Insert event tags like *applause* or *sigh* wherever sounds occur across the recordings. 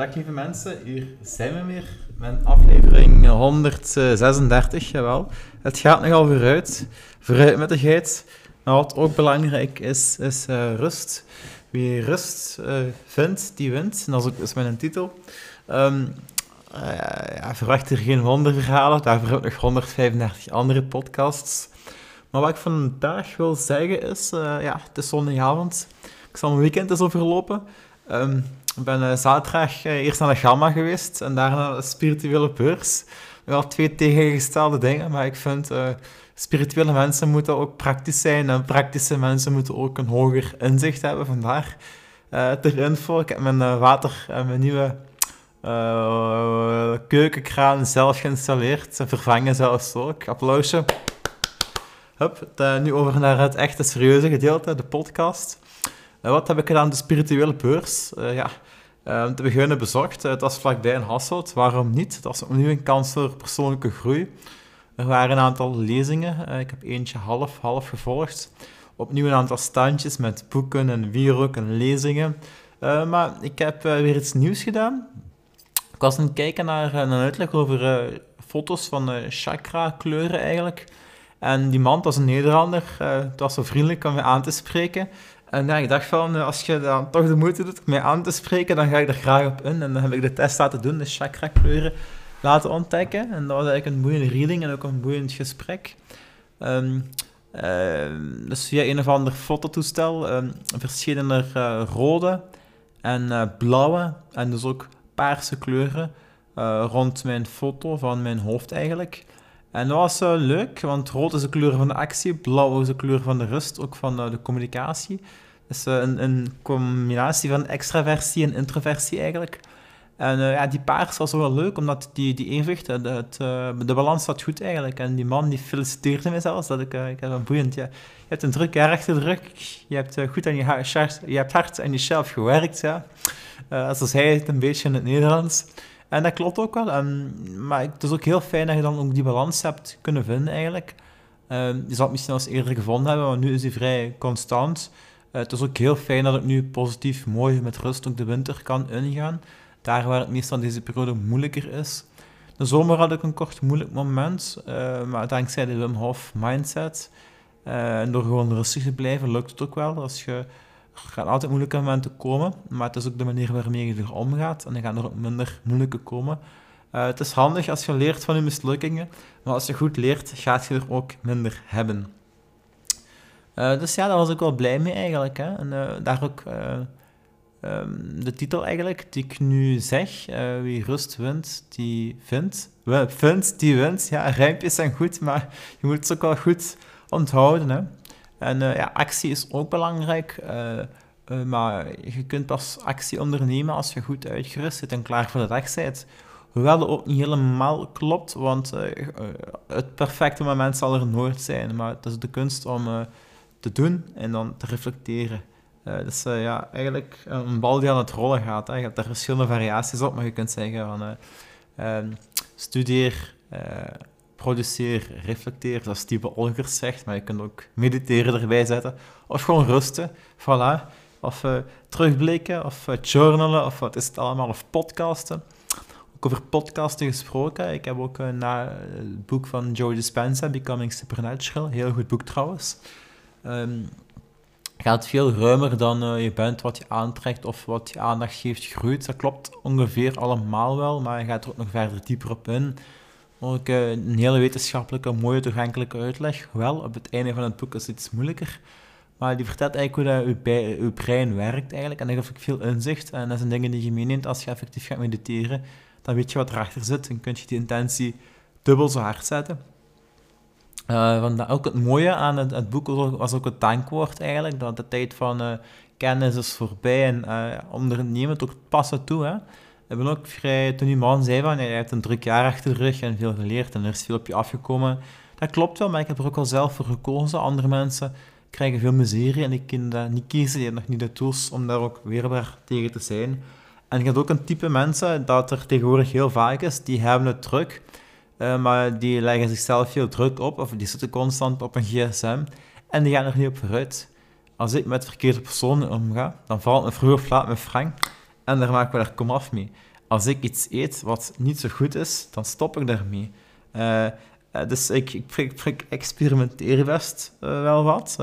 Dag lieve mensen, hier zijn we weer met aflevering 136, jawel. Het gaat nogal vooruit, vooruit met de geit. Maar wat ook belangrijk is, is uh, rust. Wie rust uh, vindt, die wint. En dat is ook mijn titel. Uh, ja, verwacht hier geen wonderverhalen, daarvoor ik nog 135 andere podcasts. Maar wat ik vandaag wil zeggen is, ja, het is zondagavond. Ik zal mijn weekend eens overlopen. Um, ik ben uh, zaterdag uh, eerst naar de Gamma geweest en daarna naar de spirituele beurs. Wel twee tegengestelde dingen, maar ik vind uh, spirituele mensen moeten ook praktisch zijn en praktische mensen moeten ook een hoger inzicht hebben. Vandaar ter info, ik heb mijn water en mijn nieuwe keukenkraan zelf geïnstalleerd. Vervangen zelfs ook. Applausje. Nu over naar het echte serieuze gedeelte, de podcast. Uh, wat heb ik gedaan? De spirituele beurs. Uh, ja, uh, te beginnen bezocht. dat was vlakbij in Hasselt. Waarom niet? Dat is opnieuw een kans voor persoonlijke groei. Er waren een aantal lezingen. ik heb eentje half-half gevolgd. Opnieuw een aantal standjes met boeken en wierook en lezingen. maar ik heb weer iets nieuws gedaan. Ik was aan het kijken naar een uitleg over foto's van chakra-kleuren eigenlijk. En die man, was een Nederlander, het was zo vriendelijk om me aan te spreken. En ja, ik dacht van, eh, als je dan toch de moeite doet om mij aan te spreken, dan ga ik er graag op in. En dan heb ik de test laten doen, de chakra-kleuren laten ontdekken. En dat was eigenlijk een boeiende reading en ook een boeiend gesprek. Um, uh, dus via een of ander fototoestel verschenen er uh, rode en uh, blauwe en dus ook paarse kleuren rond mijn foto van mijn hoofd eigenlijk. En dat was uh, leuk, want rood is de kleur van de actie, blauw is de kleur van de rust, ook van uh, de communicatie. Dus uh, een, een, combinatie van extraversie en introversie eigenlijk. En ja, die paars was wel leuk, omdat die, die evenwicht, de balans zat goed eigenlijk. En die man die feliciteerde me zelfs, dat ik, ik heb een boeiend, ja. je hebt een druk jaar achter de je hebt goed aan je, je hebt hard aan jezelf gewerkt, ja. zoals hij het een beetje in het Nederlands. En dat klopt ook wel. En, maar het is ook heel fijn dat je dan ook die balans hebt kunnen vinden eigenlijk. Uh, je zal het misschien al eens eerder gevonden hebben, maar nu is die vrij constant. Uh, het is ook heel fijn dat ik nu positief, mooi, met rust ook de winter kan ingaan. Daar waar het meestal deze periode moeilijker is. De zomer had ik een kort moeilijk moment, uh, maar dankzij de Wim Hof mindset eh, en door gewoon rustig te blijven, lukt het ook wel. Als je gaan altijd moeilijke momenten komen, maar het is ook de manier waarmee je er omgaat en dan gaan er ook minder moeilijke komen. Uh, het is handig als je leert van je mislukkingen, maar als je goed leert, gaat je er ook minder hebben. Uh, dus ja, daar was ik wel blij mee eigenlijk. Hè? En uh, daar ook um, de titel eigenlijk, die ik nu zeg, wie rust wint, die vindt. Vindt, die wint. Ja, rijmpjes zijn goed, maar je moet het ook wel goed onthouden. Hè? En uh, ja, actie is ook belangrijk. Uh, uh, maar je kunt pas actie ondernemen als je goed uitgerust zit en klaar voor de dag bent. Hoewel dat ook niet helemaal klopt, want het perfecte moment zal er nooit zijn. Maar het is de kunst om te doen en dan te reflecteren. dus ja, eigenlijk een bal die aan het rollen gaat. Hè. Je hebt daar verschillende variaties op, maar je kunt zeggen van ehm, studeer produceer, reflecteer, zoals Steve Olgers zegt, maar je kunt ook mediteren erbij zetten. Of gewoon rusten, voilà. Of uh, terugblikken, of uh, journalen, of wat is het allemaal, of podcasten. Ook over podcasten gesproken. Ik heb ook uh, na het boek van Joe Dispenza, Becoming Supernatural, heel goed boek trouwens. Um, gaat veel ruimer dan je bent, wat je aantrekt of wat je aandacht geeft, groeit. Dat klopt ongeveer allemaal wel, maar je gaat er ook nog verder dieper op in. Ook uh, een hele wetenschappelijke, mooie, toegankelijke uitleg. Wel, op het einde van het boek is het iets moeilijker. Maar die vertelt eigenlijk hoe dat je, je brein werkt eigenlijk. En dat geeft veel inzicht. En dat zijn dingen die je meeneemt als je effectief gaat mediteren. Dan weet je wat erachter zit en kun je die intentie dubbel zo hard zetten. Uh, ook het mooie aan het, boek was ook het dankwoord eigenlijk. Dat de tijd van uh, kennis is voorbij en uh, ondernemen ook passen toe. Hè ik ook vrij, toen die man zei van, je hebt een druk jaar achter de rug en veel geleerd en er is veel op je afgekomen. Dat klopt wel, maar ik heb er ook al zelf voor gekozen. Andere mensen krijgen veel miserie en ik kan dat niet kiezen. Die hebben nog niet de tools om daar ook weerbaar tegen te zijn. En je hebt ook een type mensen dat er tegenwoordig heel vaak is, die hebben het druk, uh, maar die leggen zichzelf veel druk op, of die zitten constant op een gsm, en die gaan er niet op vooruit. Als ik met verkeerde personen omga, dan valt me vroeg of laat Frank en daar maken we er kom af mee. als ik iets eet wat niet zo goed is, dan stop ik daarmee. Uh, dus ik, ik, ik, experimenteer best wel wat.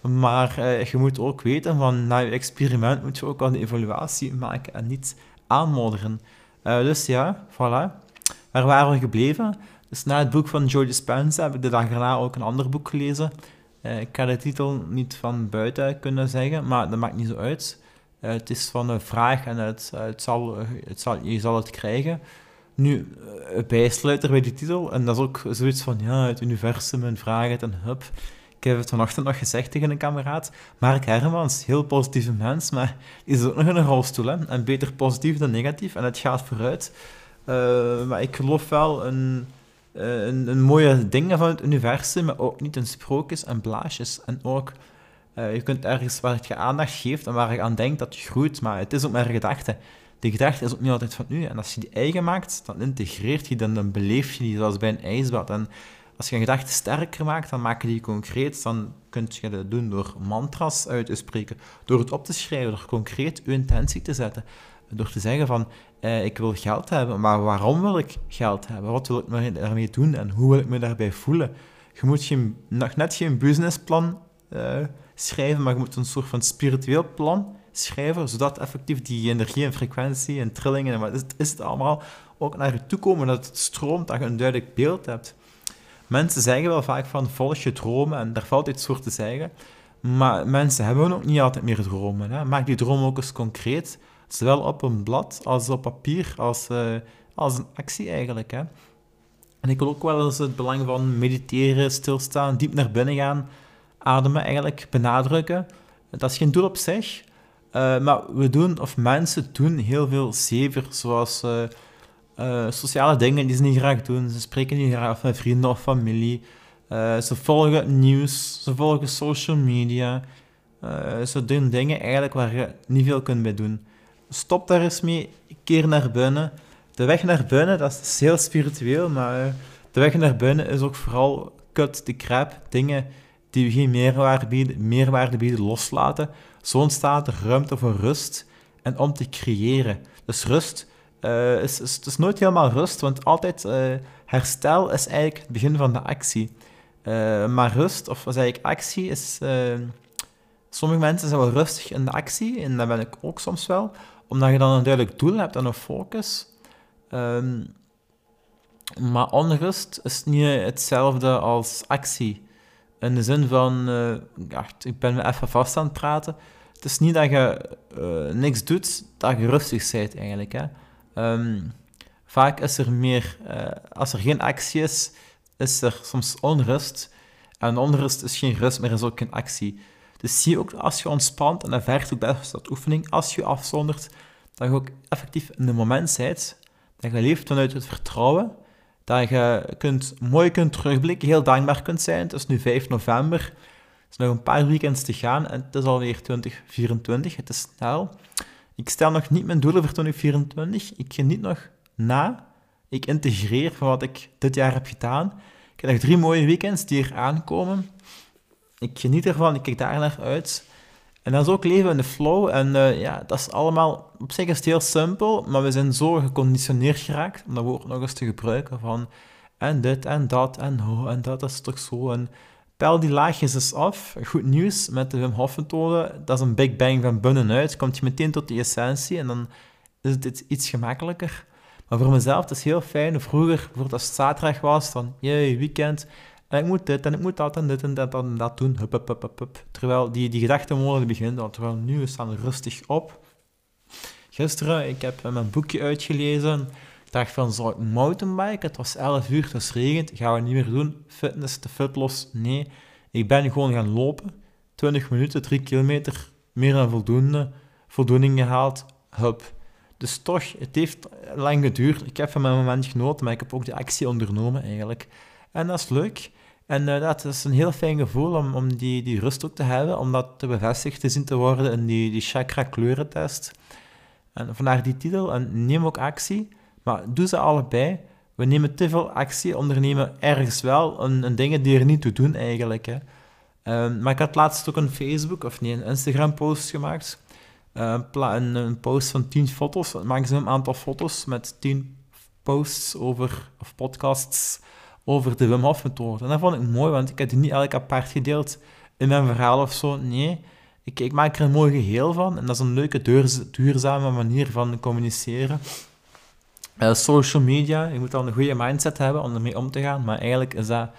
maar je moet ook weten, van na je experiment moet je ook al de evaluatie maken en niet aanmodderen. dus ja, voilà. Waar waren we gebleven? Dus na het boek van Joe Dispenza heb ik de dag daarna ook een ander boek gelezen. Ik ga de titel niet van buiten kunnen zeggen, maar dat maakt niet zo uit. Uh, het is van een vraag en het, het, zal, het zal, je zal het krijgen. Nu, uh, bijsluiter bij die titel, en dat is ook zoiets van, ja, het universum een vraag, het en hup. Ik heb het vanochtend nog gezegd tegen een kameraad. Mark Hermans, heel positieve mens, maar is ook nog in een rolstoel. En beter positief dan negatief, en het gaat vooruit. maar ik geloof wel een een, een, mooie dingen van het universum, maar ook niet in sprookjes en blaasjes. En ook, uh, je kunt ergens waar je aandacht geeft en waar je aan denkt dat je groeit, maar het is ook maar gedachte. Die gedachte is ook niet altijd van u. En als je die eigen maakt, dan integreert je dan, dan beleef je die zoals bij een ijsbad. En als je een gedachte sterker maakt, dan maak je die concreet. Dan kun je dat doen door mantras uit te spreken, door het op te schrijven, door concreet uw intentie te zetten. Door te zeggen van, eh, ik wil geld hebben, maar waarom wil ik geld hebben? Wat wil ik daarmee doen en hoe wil ik me daarbij voelen? Je moet geen, nog net geen businessplan uh, schrijven, maar je moet een soort van spiritueel plan schrijven, zodat effectief die energie en frequentie en trillingen en wat is, is het allemaal ook naar je toe komen, dat het stroomt, dat je een duidelijk beeld hebt. Mensen zeggen wel vaak van volg je dromen en daar valt iets voor te zeggen, maar mensen hebben ook niet altijd meer dromen. Hè? Maak die droom ook eens concreet Zowel op een blad als op papier, als, uh, als een actie eigenlijk. Hè. En ik wil ook wel eens het belang van mediteren, stilstaan, diep naar binnen gaan, ademen eigenlijk benadrukken. Dat is geen doel op zich, uh, maar we doen, of mensen doen heel veel zever, zoals uh, sociale dingen die ze niet graag doen. Ze spreken niet graag met vrienden of familie. ze volgen nieuws, ze volgen social media. ze doen dingen eigenlijk waar je niet veel kunt bij doen stop daar eens mee, keer naar binnen. De weg naar binnen, dat is heel spiritueel, maar eh, de weg naar binnen is ook vooral kut, de crap, dingen die geen meerwaarde bieden, meerwaarde bieden loslaten. Zo ontstaat er ruimte voor rust en om te creëren. Dus rust uh, is, is, is, nooit helemaal rust, want altijd uh, herstel is eigenlijk het begin van de actie. Uh, maar rust, of wat eigenlijk actie, is... sommige mensen zijn wel rustig in de actie, en dat ben ik ook soms wel omdat je dan een duidelijk doel hebt en een focus. Um, maar onrust is niet hetzelfde als actie. In de zin van, ja, ik ben me even vast aan het praten. Het is niet dat je uh, niks doet, dat je rustig bent eigenlijk. Hè. Um, vaak is er meer, uh, als er geen actie is, is er soms onrust. En onrust is geen rust, maar is ook geen actie. Dus zie ook als je ontspant, en dat vergt ook best dat oefening, als je afzondert, dat je ook effectief in het moment bent, dat je leeft vanuit het vertrouwen, dat je kunt, mooi kunt terugblikken, heel dankbaar kunt zijn. Het is nu 5 november, er is nog een paar weekends te gaan en het is alweer 2024, het is snel. Ik stel nog niet mijn doelen voor 2024, ik geniet nog na, ik integreer van wat ik dit jaar heb gedaan. Ik heb nog drie mooie weekends die er aankomen. Ik geniet ervan, ik kijk daar naar uit. En dat is ook leven in de flow. En uh, ja, dat is allemaal... Op zich is het heel simpel, maar we zijn zo geconditioneerd geraakt om dat woord nog eens te gebruiken van... En dit en dat en oh, en dat is toch zo. En pel die laagjes eens af. Goed nieuws met de Wim Hof methode. Dat is een big bang van binnenuit. Komt je meteen tot de essentie en dan is het iets gemakkelijker. Maar voor mezelf, het is heel fijn. Vroeger, bijvoorbeeld als het zaterdag was, dan, jee, weekend en ik moet dit en ik moet dat en dit en dat en dat doen. Hup, hup, hup, hup, Terwijl die, die gedachtenmolen beginnen, terwijl nu we staan rustig op. Gisteren, ik heb mijn boekje uitgelezen. Ik dacht van, zal ik mountainbiken? Het was 11 uur, het regent. Gaan we niet meer doen. Fitness, te fitlos. Nee. Ik ben gewoon gaan lopen. 20 minuten, 3 kilometer. Meer dan voldoende. Voldoening gehaald. Hup. Dus toch, het heeft lang geduurd. Ik heb van mijn moment genoten, maar ik heb ook de actie ondernomen eigenlijk. En dat is leuk. En uh, dat is een heel fijn gevoel om, om die, die rust ook te hebben, om dat te bevestigd te zien te worden in die, die chakra-kleurentest. En vandaar die titel, en neem ook actie, maar doe ze allebei. We nemen te veel actie, ondernemen ergens wel een, dingen die er niet toe doen eigenlijk. Hè. Um, maar ik had laatst ook een Facebook, of nee, een Instagram-post gemaakt, uh, een, een, post van 10 foto's, maximum aantal foto's met 10 posts over, of podcasts over de Wim Hof methode. En dat vond ik mooi, want ik heb die niet elk apart gedeeld in mijn verhaal of zo. Nee, ik, ik maak er een mooi geheel van en dat is een leuke, duurzame manier van communiceren. Uh, social media, je moet dan een goede mindset hebben om ermee om te gaan, maar eigenlijk is dat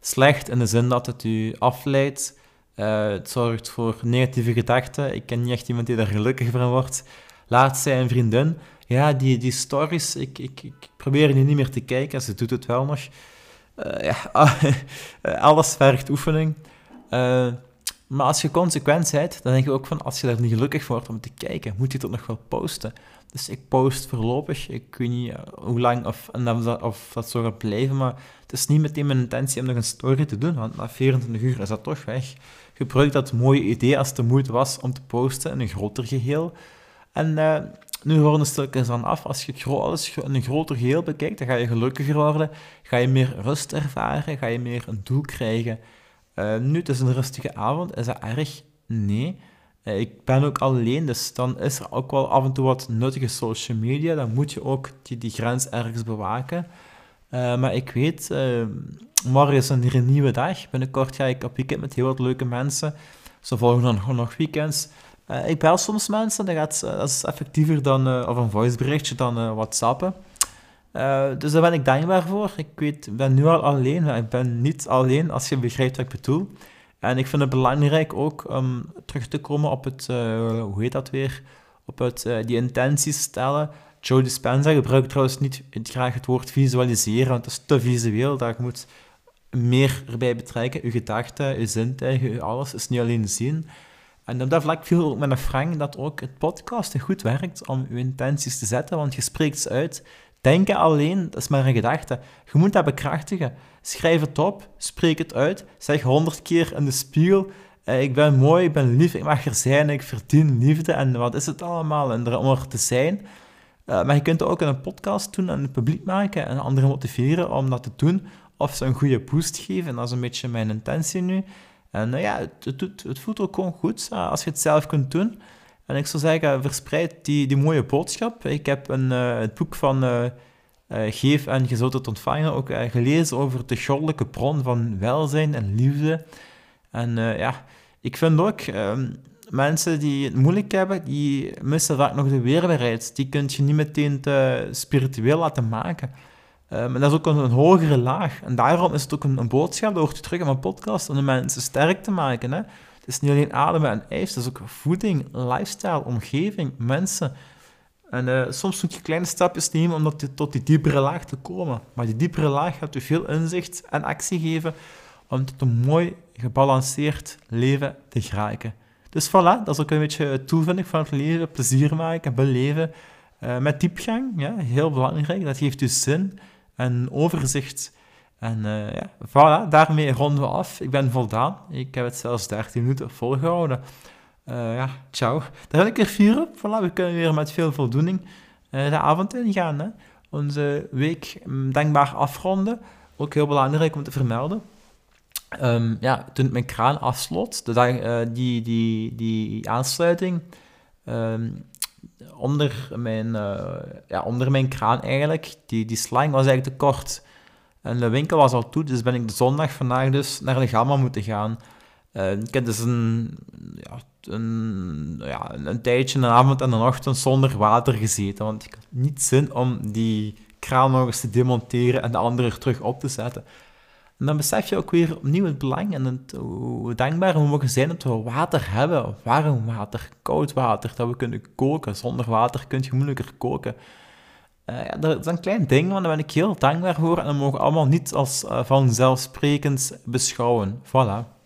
slecht in de zin dat het u afleidt. Uh, het zorgt voor negatieve gedachten. Ik ken niet echt iemand die daar gelukkig van wordt. Laat zij een vriendin. Ja, die, die stories, ik, ik, ik probeer die niet meer te kijken. Ze doet het wel nog. Uh, ja, *laughs* alles vergt oefening. Uh, maar als je consequent bent, dan denk je ook van, als je daar niet gelukkig wordt om te kijken, moet je het nog wel posten. Dus ik post voorlopig, ik weet niet eh, hoe lang of, of dat zo gaat blijven, maar het is niet meteen mijn intentie om nog een story te doen, want na 24 uur is dat toch weg. Gebruik dat mooie idee als het de moeite was om te posten in een groter geheel. En uh, nu horen stukjes dan af. Als je alles in een groter geheel bekijkt, dan ga je gelukkiger worden, ga je meer rust ervaren, ga je meer een doel krijgen. Uh, nu, het is een rustige avond. Is dat erg? Nee. Uh, ik ben ook alleen, dus dan is er ook wel af en toe wat nuttige social media. Dan moet je ook die, die grens ergens bewaken. Maar ik weet, morgen is een, een nieuwe dag. Binnenkort ga ik op weekend met heel wat leuke mensen. Ze volgen dan gewoon nog weekends. Ik bel soms mensen, dat, gaat, dat is effectiever dan, of een voiceberichtje dan WhatsAppen. Uh, dus daar ben ik dankbaar voor. Ik weet, ben nu al alleen, maar ik ben niet alleen, als je begrijpt wat ik bedoel. En ik vind het belangrijk ook om terug te komen op het, uh, hoe heet dat weer, op het, uh, die intenties stellen. Joe Dispenza gebruikt trouwens niet graag het woord visualiseren, want dat is te visueel. Daar moet meer erbij betrekken. Uw gedachten, uw zintuigen, uw alles is niet alleen zien. En op dat vlak viel ook met een Frank dat ook het podcasten goed werkt om uw intenties te zetten, want je spreekt ze uit. Denken alleen, dat is maar een gedachte. Je moet dat bekrachtigen. Schrijf het op, spreek het uit, zeg honderd keer in de spiegel, eh, ik ben mooi, ik ben lief, ik mag er zijn, ik verdien liefde en wat is het allemaal, en om er te zijn. Uh, maar je kunt het ook in een podcast doen en het publiek maken en anderen motiveren om dat te doen, of ze een goede boost geven, en dat is een beetje mijn intentie nu. En uh, ja, het, het, voelt ook gewoon goed als je het zelf kunt doen. En ik zou zeggen, verspreid die, die mooie boodschap. Ik heb een, uh, het boek van Geef en Je zult het ontvangen ook gelezen over de goddelijke bron van welzijn en liefde. En ja, ik vind ook, ehm, mensen die het moeilijk hebben, die missen vaak nog de weerbaarheid. Die kun je niet meteen te spiritueel laten maken. Maar dat is ook een, hogere laag. En daarom is het ook een, boodschap, dat hoort terug in mijn podcast, om de mensen sterk te maken. Hè? Het is niet alleen ademen en ijs, het is ook voeding, lifestyle, omgeving, mensen. En uh, soms moet je kleine stapjes nemen om tot die diepere laag te komen. Maar die diepere laag gaat je veel inzicht en actie geven om tot een mooi gebalanceerd leven te geraken. Dus voilà, dat is ook een beetje het van het leven. Plezier maken, beleven. Uh, met diepgang, ja, heel belangrijk. Dat geeft u zin en overzicht en uh, ja, voilà, daarmee ronden we af. Ik ben voldaan. Ik heb het zelfs 13 minuten volgehouden. Uh, ja, ciao. Daar heb ik er vier op. Voilà, we kunnen weer met veel voldoening uh, de avond ingaan. Hè. Onze week um, denkbaar afronden. Ook heel belangrijk om te vermelden. Um, ja, toen mijn kraan afsloot, de die, die, die aansluiting um, onder, mijn, ja, onder mijn kraan eigenlijk, die, die slang was eigenlijk te kort. En de winkel was al toe, dus ben ik de zondag vandaag dus naar de Gamma moeten gaan. Uh, ik heb dus een, ja, een, ja, een tijdje, een avond en een ochtend zonder water gezeten. Want ik had niet zin om die kraan nog eens te demonteren en de andere terug op te zetten. En dan besef je ook weer opnieuw het belang en het, hoe dankbaar we mogen zijn dat we water hebben. Warm water, koud water, dat we kunnen koken. Zonder water kun je moeilijker koken. Uh, ja, dat is een klein ding, maar daar ben ik heel dankbaar voor. En dat mogen we allemaal niet als uh, vanzelfsprekend beschouwen. Voilà.